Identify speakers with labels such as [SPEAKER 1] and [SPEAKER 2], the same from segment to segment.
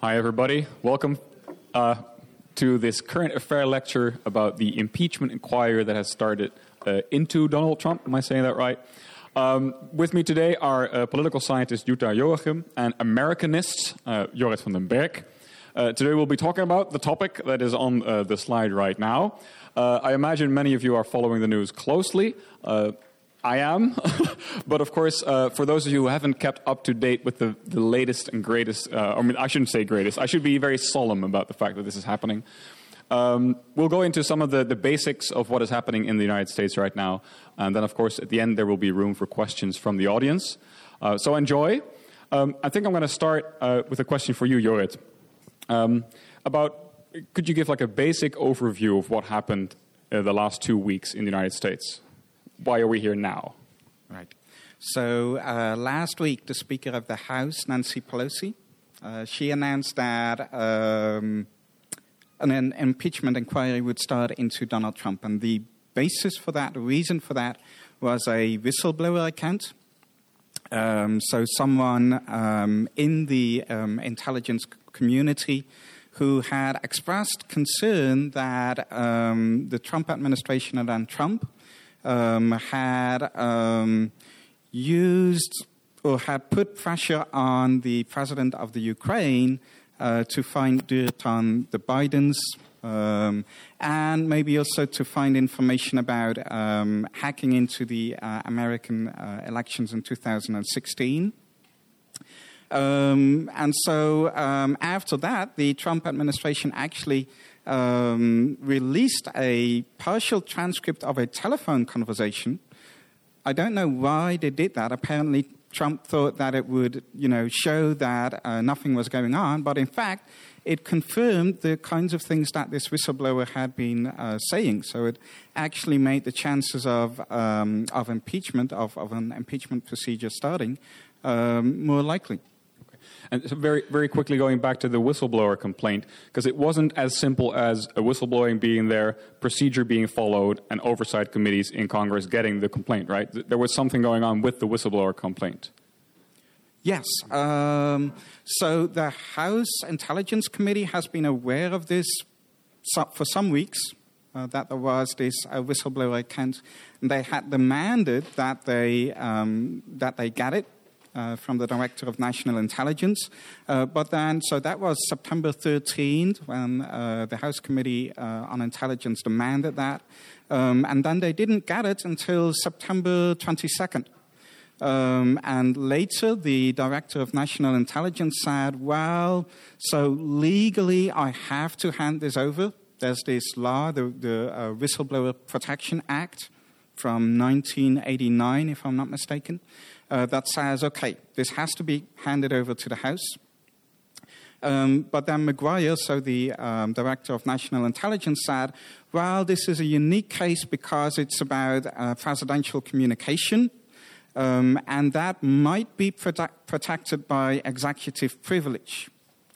[SPEAKER 1] Hi, everybody. Welcome uh, to this current affair lecture about the impeachment inquiry that has started uh, into Donald Trump. Am I saying that right? Um, with me today are uh, political scientist Jutta Joachim and Americanist uh, Jorrit van den Berg. Uh, today we'll be talking about the topic that is on uh, the slide right now. I imagine many of you are following the news closely. I am, but of course, uh, for those of you who haven't kept up to date with the, the latest and greatest, uh, I mean, I shouldn't say greatest, I should be very solemn about the fact that this is happening. Um, we'll go into some of the, the basics of what is happening in the United States right now, and then, of course, at the end, there will be room for questions from the audience. Uh, so enjoy. Um, I think I'm going to start uh, with a question for you, Jorrit. Um, about could you give like a basic overview of what happened uh, the last two weeks in the United States? Why are we here now?
[SPEAKER 2] Right. So uh, last week, the Speaker of the House, Nancy Pelosi, uh, she announced that um, an impeachment inquiry would start into Donald Trump, and the basis for that, the reason for that, was a whistleblower account. Um, so someone um, in the um, intelligence community who had expressed concern that um, the Trump administration and Trump um, had um, used or had put pressure on the president of the Ukraine uh, to find dirt on the Bidens. Um, and maybe also to find information about um, hacking into the uh, American uh, elections in 2016. Um, and so um, after that, the Trump administration actually um, released a partial transcript of a telephone conversation. I don't know why they did that. Apparently, Trump thought that it would, you know, show that uh, nothing was going on, but in fact, it confirmed the kinds of things that this whistleblower had been uh, saying. So it actually made the chances of um, of impeachment of, of an impeachment procedure starting um, more likely.
[SPEAKER 1] And very, very quickly going back to the whistleblower complaint, because it wasn't as simple as a whistleblowing being there, procedure being followed, and oversight committees in Congress getting the complaint, right? There was something going on with the whistleblower complaint.
[SPEAKER 2] Yes. Um, so the House Intelligence Committee has been aware of this for some weeks. Uh, that there was this uh, whistleblower account, and they had demanded that they um, that they get it uh, from the Director of National Intelligence. Uh, but then, so that was September 13th when uh, the House Committee uh, on Intelligence demanded that. Um, and then they didn't get it until September 22nd. Um, and later, the Director of National Intelligence said, Well, so legally, I have to hand this over. There's this law, the, the uh, Whistleblower Protection Act from 1989, if I'm not mistaken uh, that says, okay, this has to be handed over to the House. Um, but then Maguire, so the um, director of national intelligence, said, well, this is a unique case because it's about uh, presidential communication, um, and that might be prote- protected by executive privilege,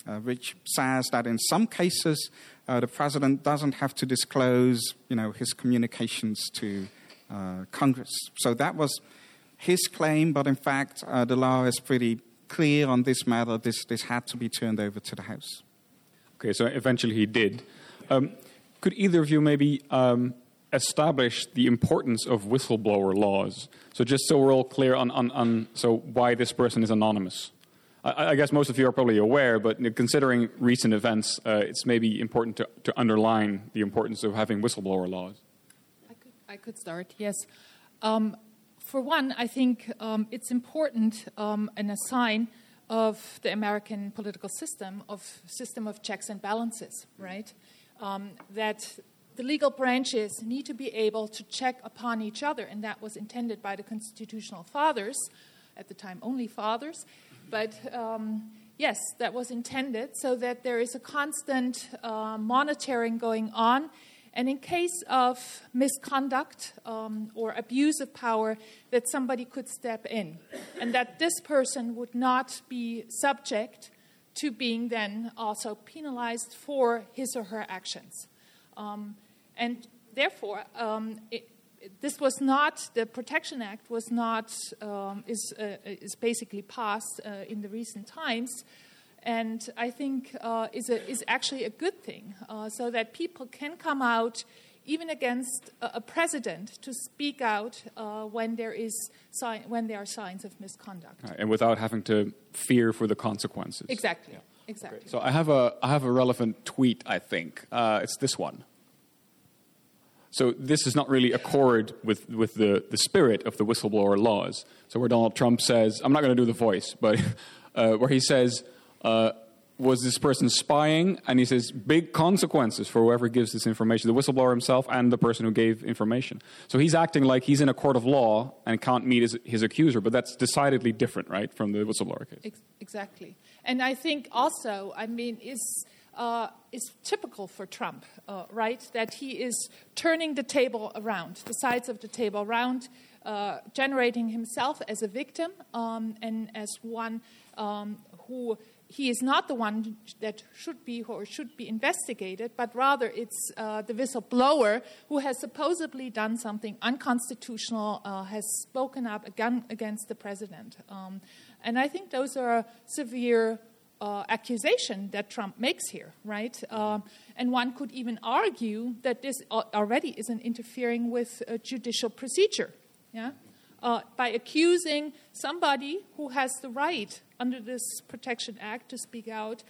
[SPEAKER 2] uh, which says that in some cases uh, the president doesn't have to disclose, you know, his communications to uh, Congress. So that was his claim, but in fact, uh, the law is pretty clear on this matter. This, this had to be turned over to the House.
[SPEAKER 1] Okay, so eventually he did. Um, could either of you maybe um, establish the importance of whistleblower laws? So just so we're all clear on, on, on so why this person is anonymous. I, I, guess most of you are probably aware, but considering recent events, uh, it's maybe important to, to underline the importance of having whistleblower laws.
[SPEAKER 3] I could, I could start, yes. Um, for one, I think um, it's important um, and a sign of the American political system, of system of checks and balances, right? Um, that the legal branches need to be able to check upon each other, and that was intended by the constitutional fathers, at the time only fathers, but um, yes, that was intended so that there is a constant uh, monitoring going on and in case of misconduct um, or abuse of power, that somebody could step in, and that this person would not be subject to being then also penalized for his or her actions. Um, and therefore, um, it, this was not the Protection Act was not um, is uh, is basically passed uh, in the recent times and I think uh, is, a, is actually a good thing, uh, so that people can come out even against a, a president to speak out uh, when there is si- when there are signs of misconduct.
[SPEAKER 1] Right, and without having to fear for the consequences.
[SPEAKER 3] Exactly. Exactly.
[SPEAKER 1] So I have a I have a relevant tweet. I think uh, it's this one. So this is not really accord with, with the, the spirit of the whistleblower laws. So where Donald Trump says, I'm not going to do the voice, but uh, where he says, uh, was this person spying? And he says, big consequences for whoever gives this information, the whistleblower himself and the person who gave information. So he's acting like he's in a court of law and can't meet his, his accuser, but that's decidedly different, right, from the whistleblower case.
[SPEAKER 3] Ex- exactly. And I think also, I mean, is uh, typical for Trump, uh, right? That he is turning the table around, the sides of the table around, uh, generating himself as a victim um, and as one um, who he is not the one that should be or should be investigated, but rather it's uh, the whistleblower who has supposedly done something unconstitutional, uh, has spoken up again against the president. Um, and I think those are severe uh, accusation that Trump makes here, right? Um, and one could even argue that this already is an interfering with judicial procedure, yeah? Uh, by accusing somebody who has the right under this Protection Act to speak out,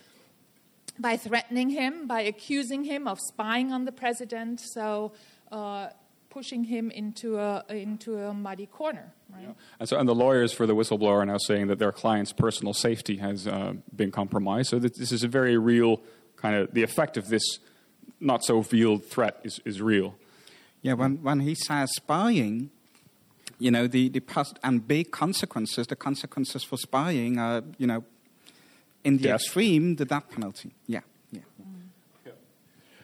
[SPEAKER 3] by threatening him, by accusing him of spying on the president, so uh, pushing him into a, into a muddy corner. Right? Yeah.
[SPEAKER 1] And so, and the lawyers for the whistleblower are now saying that their client's personal safety has uh, been compromised. So this is a very real kind of the effect of this not so veiled threat is, is real.
[SPEAKER 2] Yeah, when when he says spying, you know the the past and big consequences. The consequences for spying are you know in the death. extreme the death penalty. Yeah.
[SPEAKER 1] Yeah,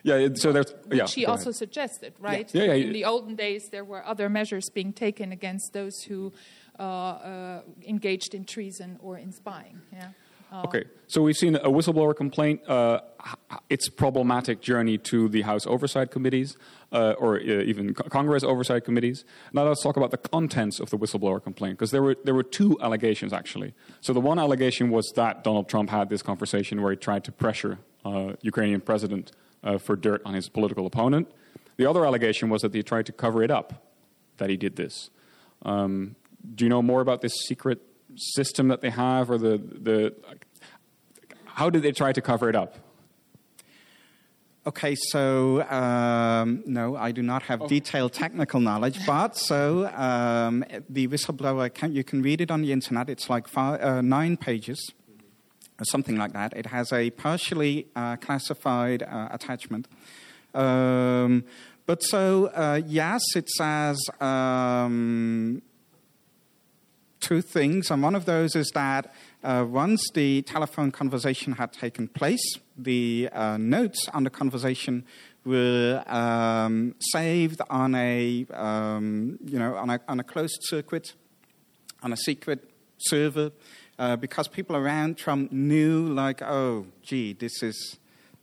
[SPEAKER 1] Yeah, so there's. Yeah,
[SPEAKER 3] she also ahead. suggested, right? Yeah. Yeah, yeah. In the olden days, there were other measures being taken against those who uh, uh, engaged in treason or in spying. Yeah.
[SPEAKER 1] Uh, okay, so we've seen a whistleblower complaint, uh, its problematic journey to the House oversight committees, uh, or uh, even Congress oversight committees. Now let's talk about the contents of the whistleblower complaint, because there were, there were two allegations actually. So the one allegation was that Donald Trump had this conversation where he tried to pressure Ukrainian President uh, for dirt on his political opponent. The other allegation was that he tried to cover it up, that he did this. Um, do you know more about this secret system that they have, or the, the how did they try to cover it up?
[SPEAKER 2] Okay, so um, no, I do not have oh. detailed technical knowledge, but so um, the whistleblower account, you can read it on the internet. It's like five, uh, nine pages or something like that. It has a partially uh, classified uh, attachment. Um, but so, uh, yes, it says um, two things, and one of those is that uh, once the telephone conversation had taken place, the uh, notes on the conversation were um, saved on a, um, you know, on a, on a closed circuit, on a secret server uh, because people around Trump knew, like, oh, gee, this is,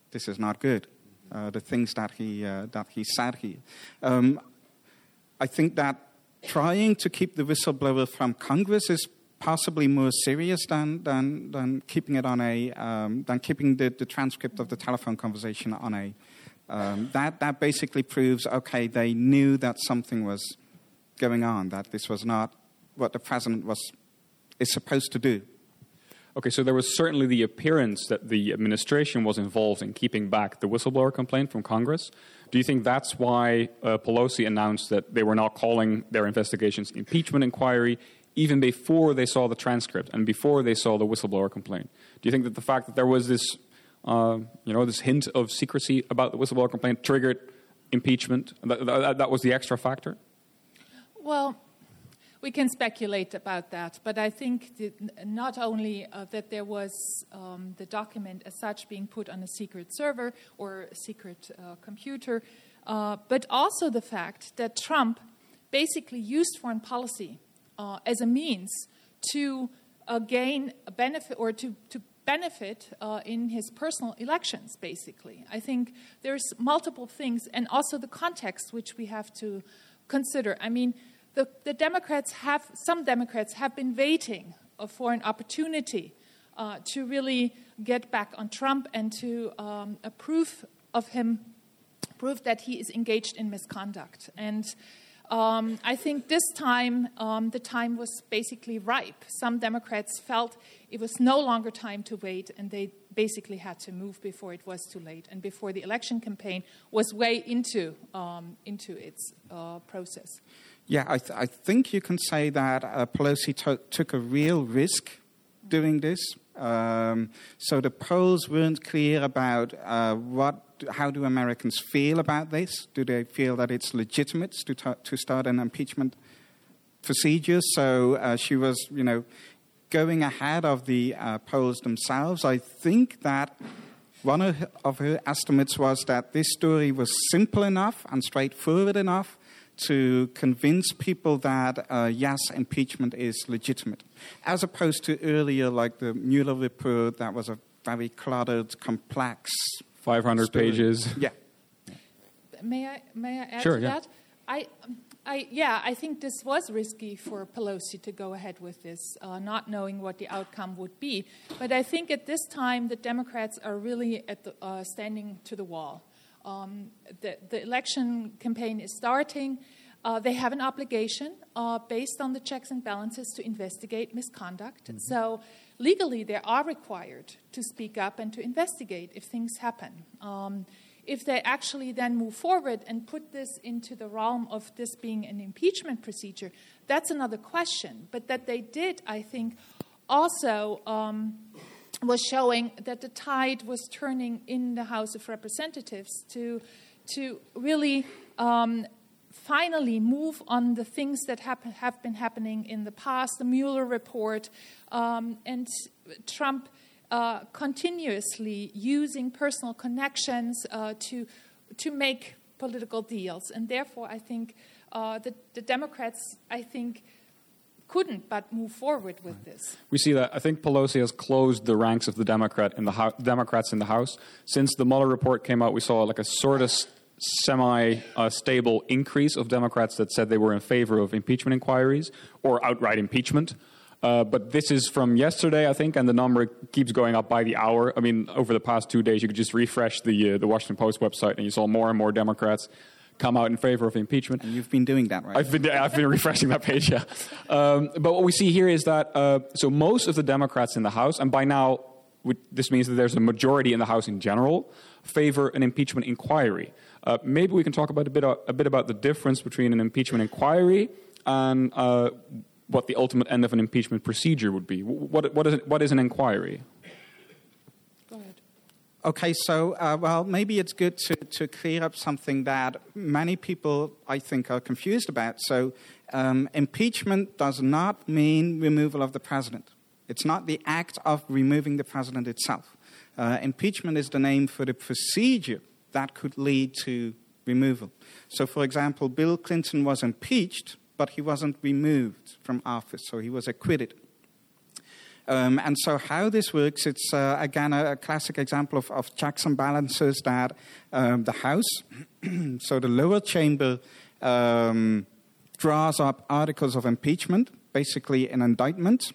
[SPEAKER 2] this is not good. Uh, the things that he, uh, that he said here. Um, I think that trying to keep the whistleblower from Congress is possibly more serious than, than, than keeping it on a um, than keeping the, the transcript of the telephone conversation on a um, that that basically proves okay they knew that something was going on that this was not what the president was is supposed to do.
[SPEAKER 1] Okay, so there was certainly the appearance that the administration was involved in keeping back the whistleblower complaint from Congress. Do you think that's why uh, Pelosi announced that they were not calling their investigations impeachment inquiry even before they saw the transcript and before they saw the whistleblower complaint? Do you think that the fact that there was this, uh, you know, this hint of secrecy about the whistleblower complaint triggered impeachment? That, that, that was the extra factor?
[SPEAKER 3] Well, we can speculate about that, but I think not only uh, that there was um, the document as such being put on a secret server or a secret uh, computer, uh, but also the fact that Trump basically used foreign policy uh, as a means to uh, gain a benefit or to, to benefit uh, in his personal elections, basically. I think there's multiple things, and also the context which we have to consider. I mean, the, the Democrats have, some Democrats have been waiting for an opportunity uh, to really get back on Trump and to um, approve of him, prove that he is engaged in misconduct. And um, I think this time um, the time was basically ripe. Some Democrats felt it was no longer time to wait, and they basically had to move before it was too late and before the election campaign was way into um, into its uh, process.
[SPEAKER 2] Yeah, I, th- I, think you can say that uh, Pelosi to- took a real risk doing this. Um, so the polls weren't clear about uh, what how do Americans feel about this? Do they feel that it's legitimate to, t- to start an impeachment procedure? So uh, she was, you know, going ahead of the uh, polls themselves. I think that one of her, of her estimates was that this story was simple enough and straightforward enough to convince people that uh, yes, impeachment is legitimate, as opposed to earlier, like the Mueller report, that was a very cluttered, complex
[SPEAKER 1] 500 pages.
[SPEAKER 2] Yeah.
[SPEAKER 3] May I may I add
[SPEAKER 1] Sure,
[SPEAKER 3] to
[SPEAKER 1] yeah.
[SPEAKER 3] that? I, I yeah, I think this was risky for Pelosi to go ahead with this, uh, not knowing what the outcome would be. But I think at this time the Democrats are really at the, uh, standing to the wall. Um, the, the election campaign is starting. Uh, they have an obligation uh, based on the checks and balances to investigate misconduct. So, legally, they are required to speak up and to investigate if things happen. Um, if they actually then move forward and put this into the realm of this being an impeachment procedure, that's another question. But that they did, I think, also. Um, was showing that the tide was turning in the House of Representatives to, to really um, finally move on the things that hap- have been happening in the past, the Mueller report, um, and Trump uh, continuously using personal connections uh, to, to make political deals. And therefore, I think uh, the, the Democrats, I think, couldn't but move forward with this.
[SPEAKER 1] We see that I think Pelosi has closed the ranks of the Democrat in the Hou- Democrats in the House. Since the Mueller report came out, we saw like a sort of semi-stable increase of Democrats that said they were in favor of impeachment inquiries or outright impeachment. Uh, but this is from yesterday, I think, and the number keeps going up by the hour. I mean, over the past two days, you could just refresh the uh, the Washington Post website, and you saw more and more Democrats come out in favor of impeachment.
[SPEAKER 2] And you've been doing that, right?
[SPEAKER 1] I've been I've been refreshing that page, yeah. Um, but what we see here is that uh, so most of the Democrats in the House, and by now we, this means that there's a majority in the House in general, favor an impeachment inquiry. Uh, maybe we can talk about a bit a bit about the difference between an impeachment inquiry and uh, what the ultimate end of an impeachment procedure would be. What what is what is an inquiry?
[SPEAKER 2] Okay, so, uh, well, maybe it's good to, to clear up something that many people, I think, are confused about. So, um, impeachment does not mean removal of the president. It's not the act of removing the president itself. Uh, impeachment is the name for the procedure that could lead to removal. So, for example, Bill Clinton was impeached, but he wasn't removed from office, so he was acquitted. Um, and so, how this works, it's uh, again a, a classic example of, of checks and balances that um, the House, so the lower chamber, um, draws up articles of impeachment, basically an indictment.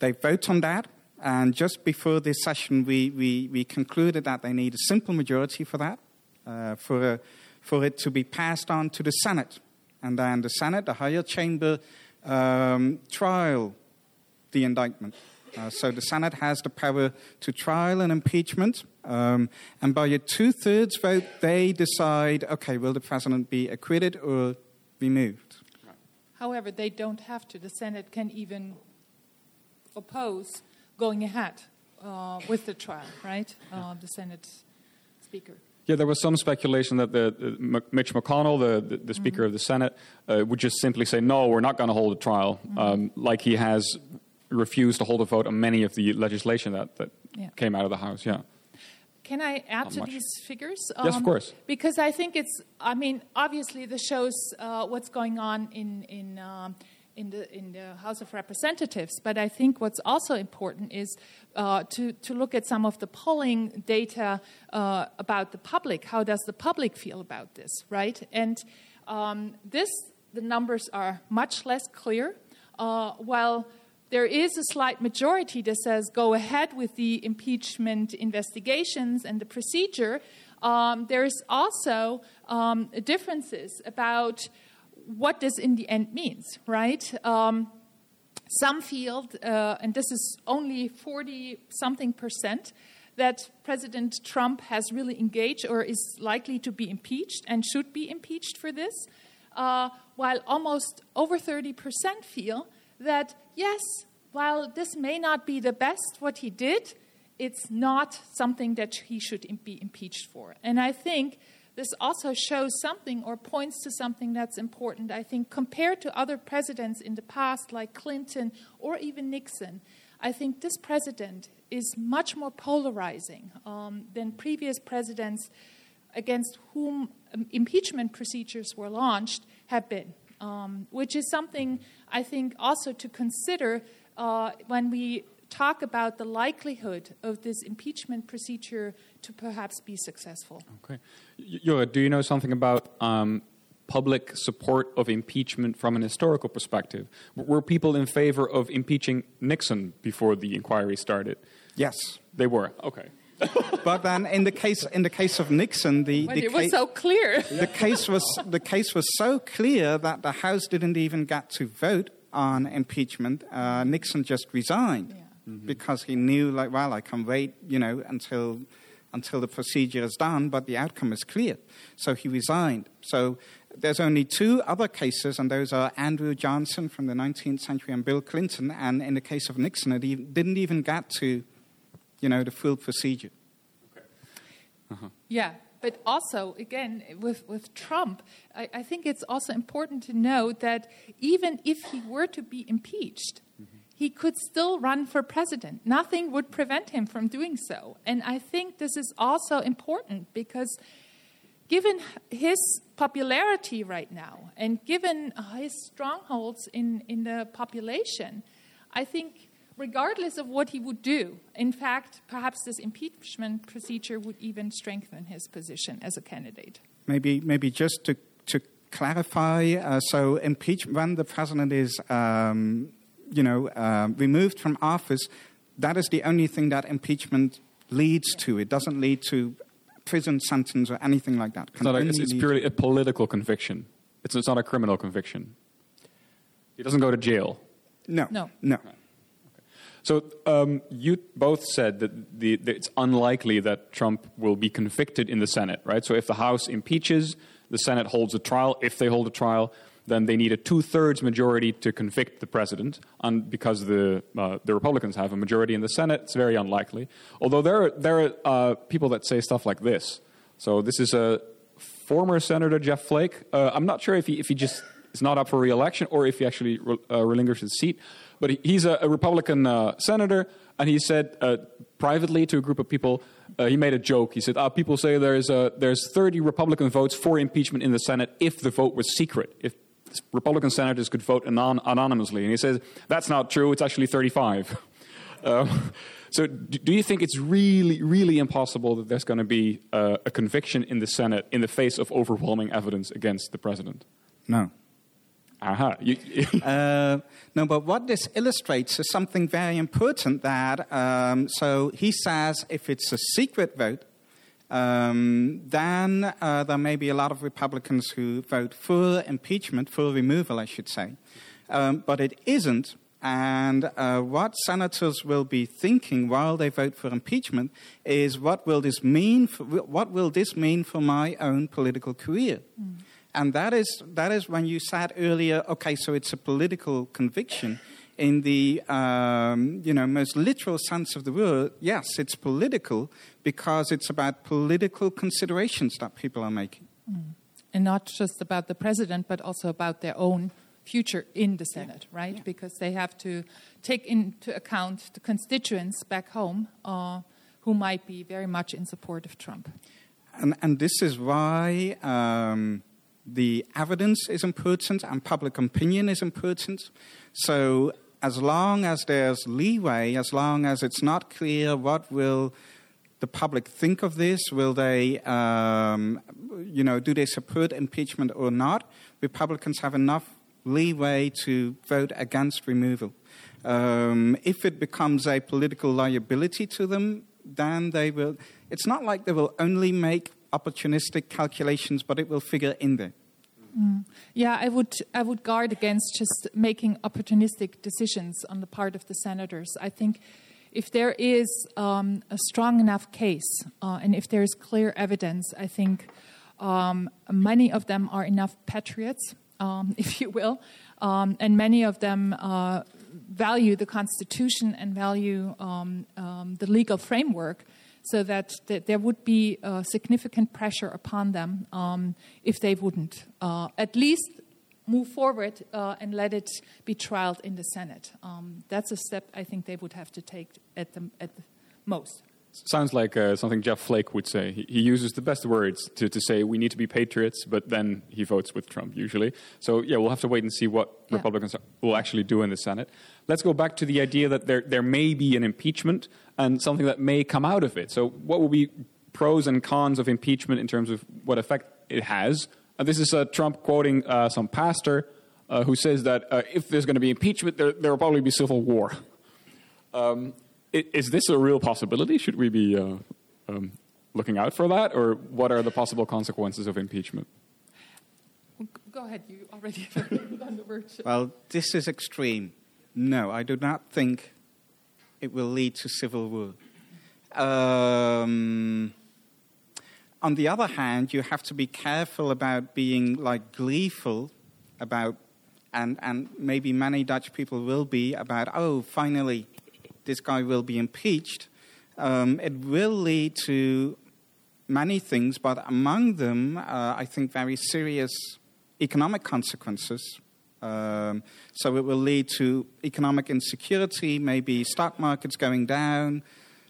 [SPEAKER 2] They vote on that, and just before this session, we, we, we concluded that they need a simple majority for that, uh, for, a, for it to be passed on to the Senate. And then the Senate, the higher chamber, um, trial the indictment. Uh, so the Senate has the power to trial an impeachment, um, and by a two thirds vote, they decide okay, will the president be acquitted or removed?
[SPEAKER 3] However, they don't have to. The Senate can even oppose going ahead uh, with the trial, right? Uh, the Senate Speaker.
[SPEAKER 1] Yeah, there was some speculation that the, the Mitch McConnell, the, the, the Speaker of the Senate, uh, would just simply say, no, we're not going to hold a trial, um, like he has refused to hold a vote on many of the legislation that, that
[SPEAKER 3] Yeah.
[SPEAKER 1] came out of the House. Yeah.
[SPEAKER 3] Can I add
[SPEAKER 1] Not
[SPEAKER 3] to
[SPEAKER 1] much.
[SPEAKER 3] these figures? Um,
[SPEAKER 1] Yes, of course.
[SPEAKER 3] Because I think it's, I mean, obviously this shows uh, what's going on in, in, um, in, the, in the House of Representatives. But I think what's also important is uh, to, to look at some of the polling data uh, about the public. How does the public feel about this, right? And um, this, the numbers are much less clear, uh, while there is a slight majority that says go ahead with the impeachment investigations and the procedure. Um, there's also um, differences about what this in the end means, right? Um, some feel, uh, and this is only 40 something percent, that President Trump has really engaged or is likely to be impeached and should be impeached for this, uh, while almost over 30% feel that, yes, while this may not be the best what he did, it's not something that he should be impeached for. And I think this also shows something or points to something that's important. I think compared to other presidents in the past, like Clinton or even Nixon, I think this president is much more polarizing um, than previous presidents against whom um, impeachment procedures were launched have been, um, which is something I think also to consider uh, when we talk about the likelihood of this impeachment procedure to perhaps be successful.
[SPEAKER 1] Okay. Jure, do you know something about um, public support of impeachment from an historical perspective? Were people in favor of impeaching Nixon before the inquiry started?
[SPEAKER 2] Yes.
[SPEAKER 1] They were. Okay.
[SPEAKER 2] But then, in the case in the case of Nixon, the, the
[SPEAKER 3] it was so clear.
[SPEAKER 2] the case was the case was so clear that the House didn't even get to vote on impeachment. Uh, Nixon just resigned yeah. mm-hmm. because he knew, like, well, I can wait, you know, until until the procedure is done, but the outcome is clear. So he resigned. So there's only two other cases, and those are Andrew Johnson from the 19th century and Bill Clinton. And in the case of Nixon, it didn't even get to you know, the full procedure. Okay.
[SPEAKER 3] Uh-huh. Yeah, but also, again, with, with Trump, I, I, think it's also important to note that even if he were to be impeached, mm-hmm. he could still run for president. Nothing would prevent him from doing so. And I think this is also important because given his popularity right now and given his strongholds in, in the population, I think regardless of what he would do. In fact, perhaps this impeachment procedure would even strengthen his position as a candidate.
[SPEAKER 2] Maybe, maybe just to, to clarify, uh, so impeach when the president is, um, you know, uh, removed from office, that is the only thing that impeachment leads yeah. to. It doesn't lead to prison sentence or anything like that.
[SPEAKER 1] It's, not a, it's, it's purely a political conviction. It's, it's not a criminal conviction. He doesn't go to jail.
[SPEAKER 2] No. No. No.
[SPEAKER 1] So um, you both said that, the, it's unlikely that Trump will be convicted in the Senate, right? So if the House impeaches, the Senate holds a trial. If they hold a trial, then they need a two-thirds majority to convict the president. And because the uh, the Republicans have a majority in the Senate, it's very unlikely. Although there are, there are uh, people that say stuff like this. So this is a former Senator Jeff Flake. Uh, I'm not sure if he if he just is not up for re-election or if he actually re- uh, relinquished his seat. But he's a, a Republican uh, senator, and he said uh, privately to a group of people, uh, he made a joke. He said, ah, "People say there's uh, there's 30 Republican votes for impeachment in the Senate if the vote was secret, if Republican senators could vote anon- anonymously." And he says that's not true. It's actually 35. Um, so, do you think it's really, really impossible that there's going to be uh, a conviction in the Senate in the face of overwhelming evidence against the president?
[SPEAKER 2] No.
[SPEAKER 1] Aha.
[SPEAKER 2] uh, no, but what this illustrates is something very important that, um, so he says if it's a secret vote, um, then uh, there may be a lot of Republicans who vote for impeachment, for removal, I should say. Um, but it isn't. And uh, what senators will be thinking while they vote for impeachment is what will this mean for, what will this mean for my own political career? Mm. And that is, that is when you said earlier, okay, so it's a political conviction. In the um, you know, most literal sense of the word, yes, it's political because it's about political considerations that people are making. Mm.
[SPEAKER 3] And not just about the president, but also about their own future in the Senate, yeah. right? Yeah. Because they have to take into account the constituents back home uh, who might be very much in support of Trump.
[SPEAKER 2] And, and this is why um, the evidence is important and public opinion is important. So as long as there's leeway, as long as it's not clear what will the public think of this, will they, um, you know, do they support impeachment or not? Republicans have enough leeway to vote against removal. Um, if it becomes a political liability to them, then they will. It's not like they will only make opportunistic calculations, but it will figure in there.
[SPEAKER 3] Mm. Yeah, I would I would guard against just making opportunistic decisions on the part of the senators. I think if there is um, a strong enough case uh, and if there is clear evidence, I think um, many of them are enough patriots, um, if you will, um, and many of them uh, value the Constitution and value um, um, the legal framework so that, there would be uh, significant pressure upon them um, if they wouldn't. Uh, at least move forward uh, and let it be trialed in the Senate. Um, that's a step I think they would have to take at the, at the most.
[SPEAKER 1] Sounds like uh, something Jeff Flake would say. He, he, uses the best words to, to say we need to be patriots, but then he votes with Trump usually. So, yeah, we'll have to wait and see what yeah. Republicans will actually do in the Senate. Let's go back to the idea that there, there may be an impeachment and something that may come out of it. So, what will be pros and cons of impeachment in terms of what effect it has? Uh, this is uh, Trump quoting uh, some pastor uh, who says that uh, if there's going to be impeachment, there, there will probably be civil war. Um, is this a real possibility? Should we be uh, um, looking out for that, or what are the possible consequences of impeachment?
[SPEAKER 3] Go ahead, you already on the word.
[SPEAKER 2] Well, this is extreme. No, I do not think it will lead to civil war. Um, on the other hand, you have to be careful about being like gleeful about, and, and maybe many Dutch people will be about, oh, finally, this guy will be impeached, um, it will lead to many things, but among them, uh, I think very serious economic consequences. Um, so it will lead to economic insecurity, maybe stock markets going down.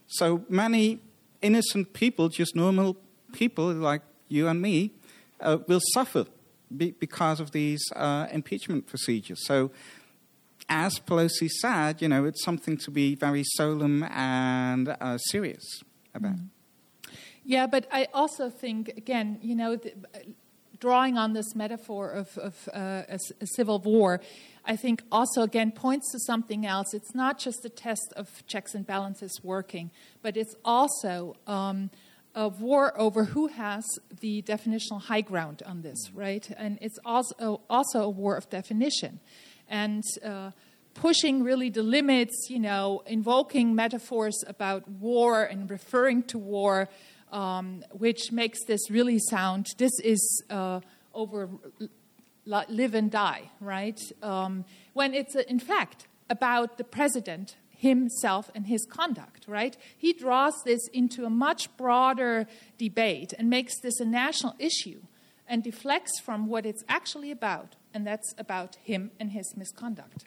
[SPEAKER 2] So many innocent people, just normal people like you and me, uh, will suffer be- because of these uh, impeachment procedures. So as Pelosi said, you know, it's something to be very solemn and uh, serious about. Mm.
[SPEAKER 3] Yeah, but I also think, again, you know, drawing on this metaphor of, of uh, a, a, civil war, I think also again points to something else. It's not just a test of checks and balances working, but it's also um, a war over who has the definitional high ground on this, right? And it's also also a war of definition and uh, pushing really the limits, you know, invoking metaphors about war and referring to war, um, which makes this really sound this is uh, over live and die, right? Um, when it's, in fact, about the president himself and his conduct, right? He draws this into a much broader debate and makes this a national issue and deflects from what it's actually about, and that's about him and his misconduct.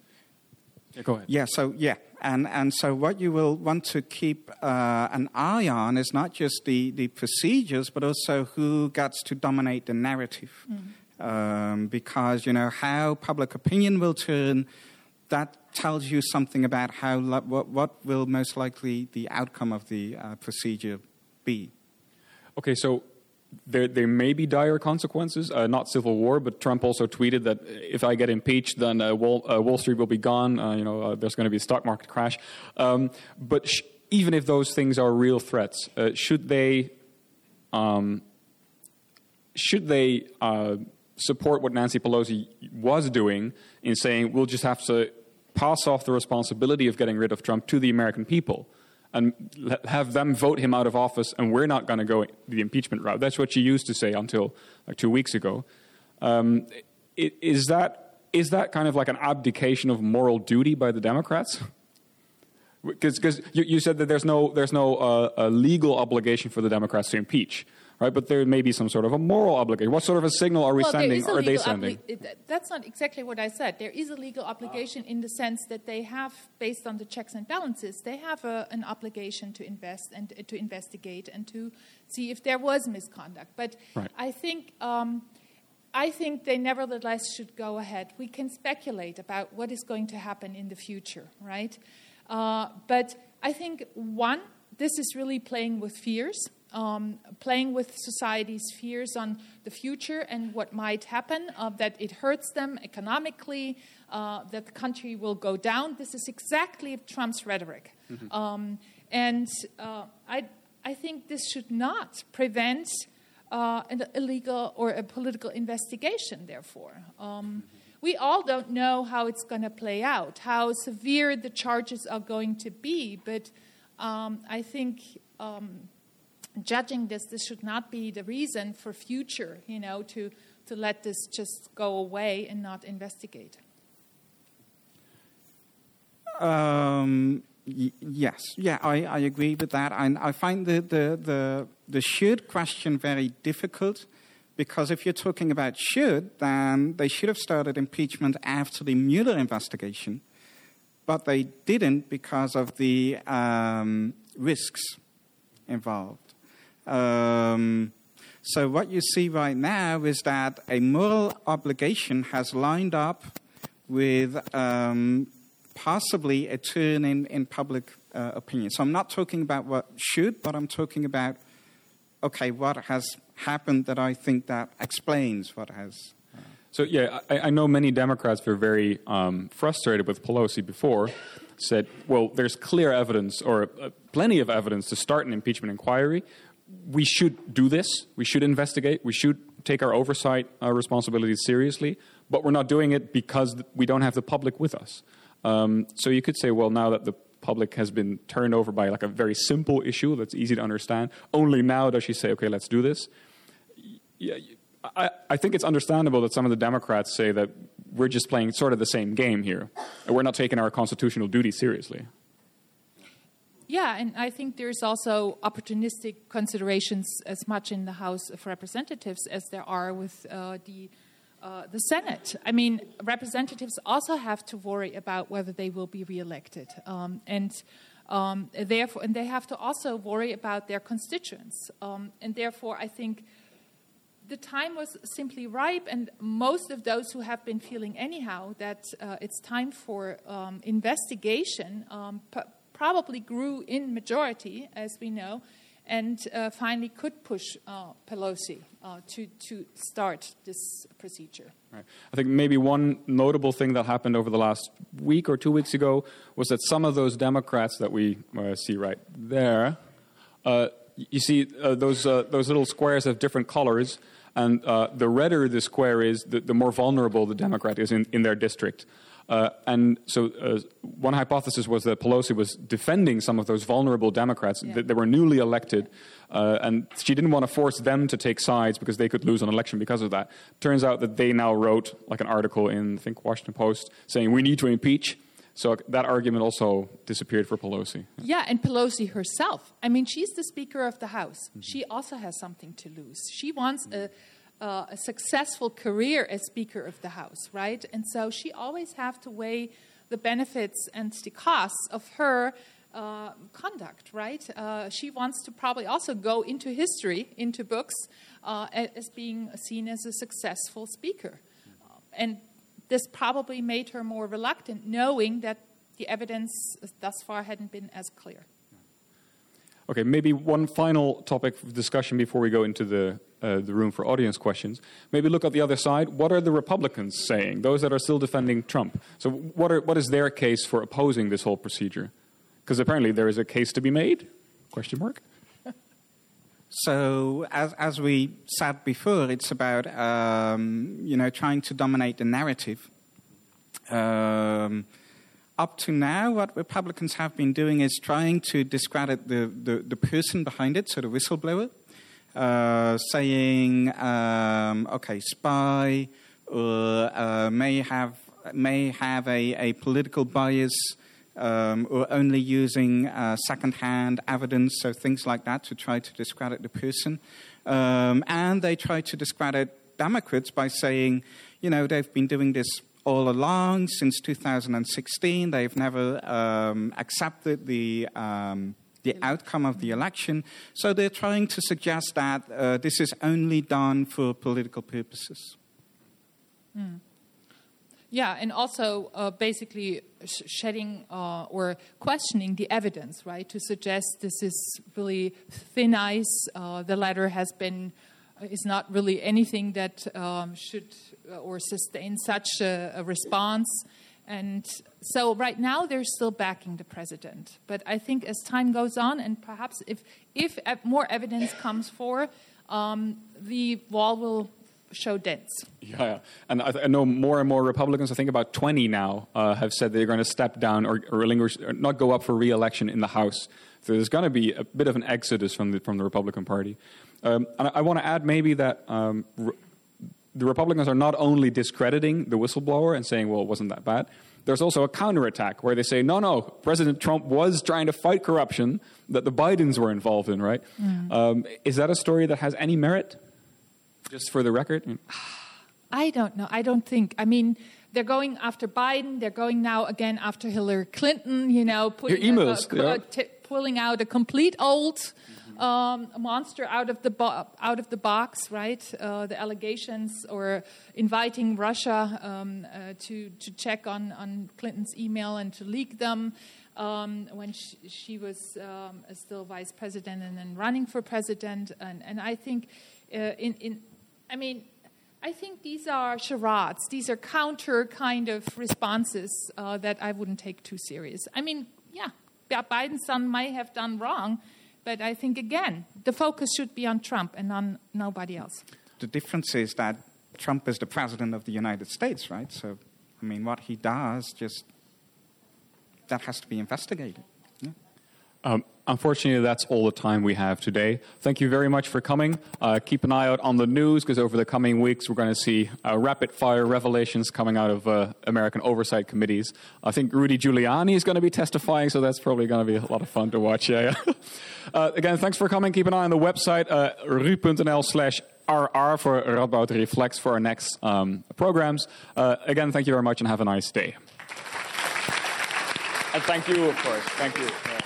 [SPEAKER 1] Yeah, go ahead.
[SPEAKER 2] Yeah, so, yeah. And, and so, what you will want to keep uh, an eye on is not just the, the procedures, but also who gets to dominate the narrative. Mm-hmm. Um, because, you know, how public opinion will turn, that tells you something about how, what, what will most likely the outcome of the uh, procedure be.
[SPEAKER 1] Okay, so there, there may be dire consequences, uh, not civil war, but Trump also tweeted that if I get impeached, then uh, Wall, uh, Wall, Street will be gone. Uh, you know, uh, there's going to be a stock market crash. Um, but sh- even if those things are real threats, uh, should they um, should they support what Nancy Pelosi was doing in saying we'll just have to pass off the responsibility of getting rid of Trump to the American people? And have them vote him out of office, and we're not going to go the impeachment route. That's what she used to say until like two weeks ago. Um, is that is that kind of like an abdication of moral duty by the Democrats? Because you, you, said that there's no there's no uh, legal obligation for the Democrats to impeach right? But there may be some sort of a moral obligation. What sort of a signal are we
[SPEAKER 3] well,
[SPEAKER 1] sending?
[SPEAKER 3] Are
[SPEAKER 1] they sending?
[SPEAKER 3] Obli- that's not exactly what I said. There is a legal obligation in the sense that they have, based on the checks and balances, they have a, an obligation to invest and uh, to investigate and to see if there was misconduct. But right. I think. Um, I think they nevertheless should go ahead. We can speculate about what is going to happen in the future, right? Uh, but I think, one, this is really playing with fears um, playing with society's fears on the future and what might happen, uh, that it hurts them economically, uh, that the country will go down. This is exactly Trump's rhetoric. Mm-hmm. Um, and uh, I, I think this should not prevent uh, an illegal or a political investigation, therefore. Um, we all don't know how it's going to play out, how severe the charges are going to be, but um, I think um, judging this, this should not be the reason for future, you know, to, to let this just go away and not investigate.
[SPEAKER 2] Um, y- yes, yeah, I, I agree with that. I, I find the, the, the, the should question very difficult because if you're talking about should, then they should have started impeachment after the Mueller investigation, but they didn't because of the um, risks involved. Um, so, what you see right now is that a moral obligation has lined up with um, possibly a turn in, in public uh, opinion. So, I'm not talking about what should, but I'm talking about okay, what has happened that I think that explains what has.
[SPEAKER 1] Uh, so yeah, I, I, know many Democrats were very um, frustrated with Pelosi before. Said, well, there's clear evidence or uh, plenty of evidence to start an impeachment inquiry. We should do this. We should investigate. We should take our oversight uh, responsibilities seriously. But we're not doing it because we don't have the public with us. Um, so you could say, well, now that the public has been turned over by like a very simple issue that's easy to understand. Only now does she say, okay, let's do this. Yeah, I, I think it's understandable that some of the Democrats say that we're just playing sort of the same game here, and we're not taking our constitutional duty seriously.
[SPEAKER 3] Yeah, and I think there's also opportunistic considerations as much in the House of Representatives as there are with uh, the uh, the Senate. I mean, representatives also have to worry about whether they will be reelected, um, and um, therefore, and they have to also worry about their constituents. Um, and therefore, I think the time was simply ripe, and most of those who have been feeling anyhow that uh, it's time for um, investigation um, probably grew in majority, as we know and uh, finally could push uh, Pelosi uh, to, to start this procedure.
[SPEAKER 1] Right. I think maybe one notable thing that happened over the last week or two weeks ago was that some of those Democrats that we uh, see right there, uh, you see uh, those, those little squares have different colors, and the redder the square is, the, the more vulnerable the Democrat is in, in their district. Uh, and so, uh, one hypothesis was that Pelosi was defending some of those vulnerable Democrats yeah. that, that, were newly elected, uh, and she didn't want to force them to take sides because they could lose an election because of that. Turns out that they now wrote like an article in I think Washington Post saying we need to impeach. So that argument also disappeared for Pelosi.
[SPEAKER 3] Yeah, and Pelosi herself. I mean, she's the Speaker of the House. Mm-hmm. She also has something to lose. She wants a uh, a successful career as Speaker of the House, right? And so she always have to weigh the benefits and the costs of her uh, conduct, right? Uh, she wants to probably also go into history, into books, uh, as being seen as a successful speaker. and this probably made her more reluctant, knowing that the evidence thus far hadn't been as clear.
[SPEAKER 1] Okay, maybe one final topic of discussion before we go into the, uh, the room for audience questions. Maybe look at the other side. What are the Republicans saying, those that are still defending Trump? So, what, are, what is their case for opposing this whole procedure? Because apparently there is a case to be made? Question mark.
[SPEAKER 2] So, as, as we said before, it's about um, you know trying to dominate the narrative. Um, up to now, what Republicans have been doing is trying to discredit the, the, the person behind it, so the whistleblower, uh, saying, um, okay, spy, or uh, may have, may have a, a political bias, um, or only using uh, secondhand evidence, so things like that to try to discredit the person. Um, and they try to discredit Democrats by saying, you know, they've been doing this all along since 2016. They've never um, accepted the um, the outcome of the election. So they're trying to suggest that uh, this is only done for political purposes.
[SPEAKER 3] Mm. Yeah, and also uh, basically sh- shedding uh, or questioning the evidence, right? To suggest this is really thin ice. Uh, the letter has been is not really anything that um, should uh, or sustain such a, a, response. And so right now they're still backing the president. But I think as time goes on, and perhaps if if more evidence comes for, um, the wall will show dents.
[SPEAKER 1] Yeah, yeah. and I, th- I, know more and more Republicans. I think about twenty now uh, have said they're going to step down or, or relinquish, or not go up for re-election in the House. So there's going to be a bit of an exodus from the from the Republican Party. Um, and I, I want to add maybe that. Um, re- the Republicans are not only discrediting the whistleblower and saying, well, it wasn't that bad, there's also a counterattack where they say, no, no, President Trump was trying to fight corruption that the Bidens were involved in, right? Mm. Um, is that a story that has any merit? Just for the record?
[SPEAKER 3] I don't know. I don't think. I mean, they're going after Biden. They're going now again after Hillary Clinton. You know,
[SPEAKER 1] putting Your emails,
[SPEAKER 3] a, a, yeah. t- pulling out a complete old um, monster out of the bo- out of the box, right? Uh, the allegations or inviting Russia um, uh, to to check on on Clinton's email and to leak them. Um, when she, she was um, still vice president and then running for president, and, and I think uh, in, in I mean, I think these are charades. These are counter kind of responses uh, that I wouldn't take too serious. I mean, yeah, Biden's son might have done wrong, but I think again the focus should be on Trump and on nobody else.
[SPEAKER 2] The difference is that Trump is the president of the United States, right? So, I mean, what he does just that has to be investigated.
[SPEAKER 1] Um, Unfortunately, that's all the time we have today. Thank you very much for coming. Uh, keep an eye out on the news because over the coming weeks, we're going to see uh, rapid fire revelations coming out of uh, American oversight committees. I think Rudy Giuliani is going to be testifying, so that's probably going to be a lot of fun to watch. Yeah. yeah. Uh, again, thanks for coming. Keep an eye on the website, uh, ru.nl slash RR for Radboud Reflects for our next um, programs. Uh, again, thank you very much and have a nice day. And thank you, of course. Thank you.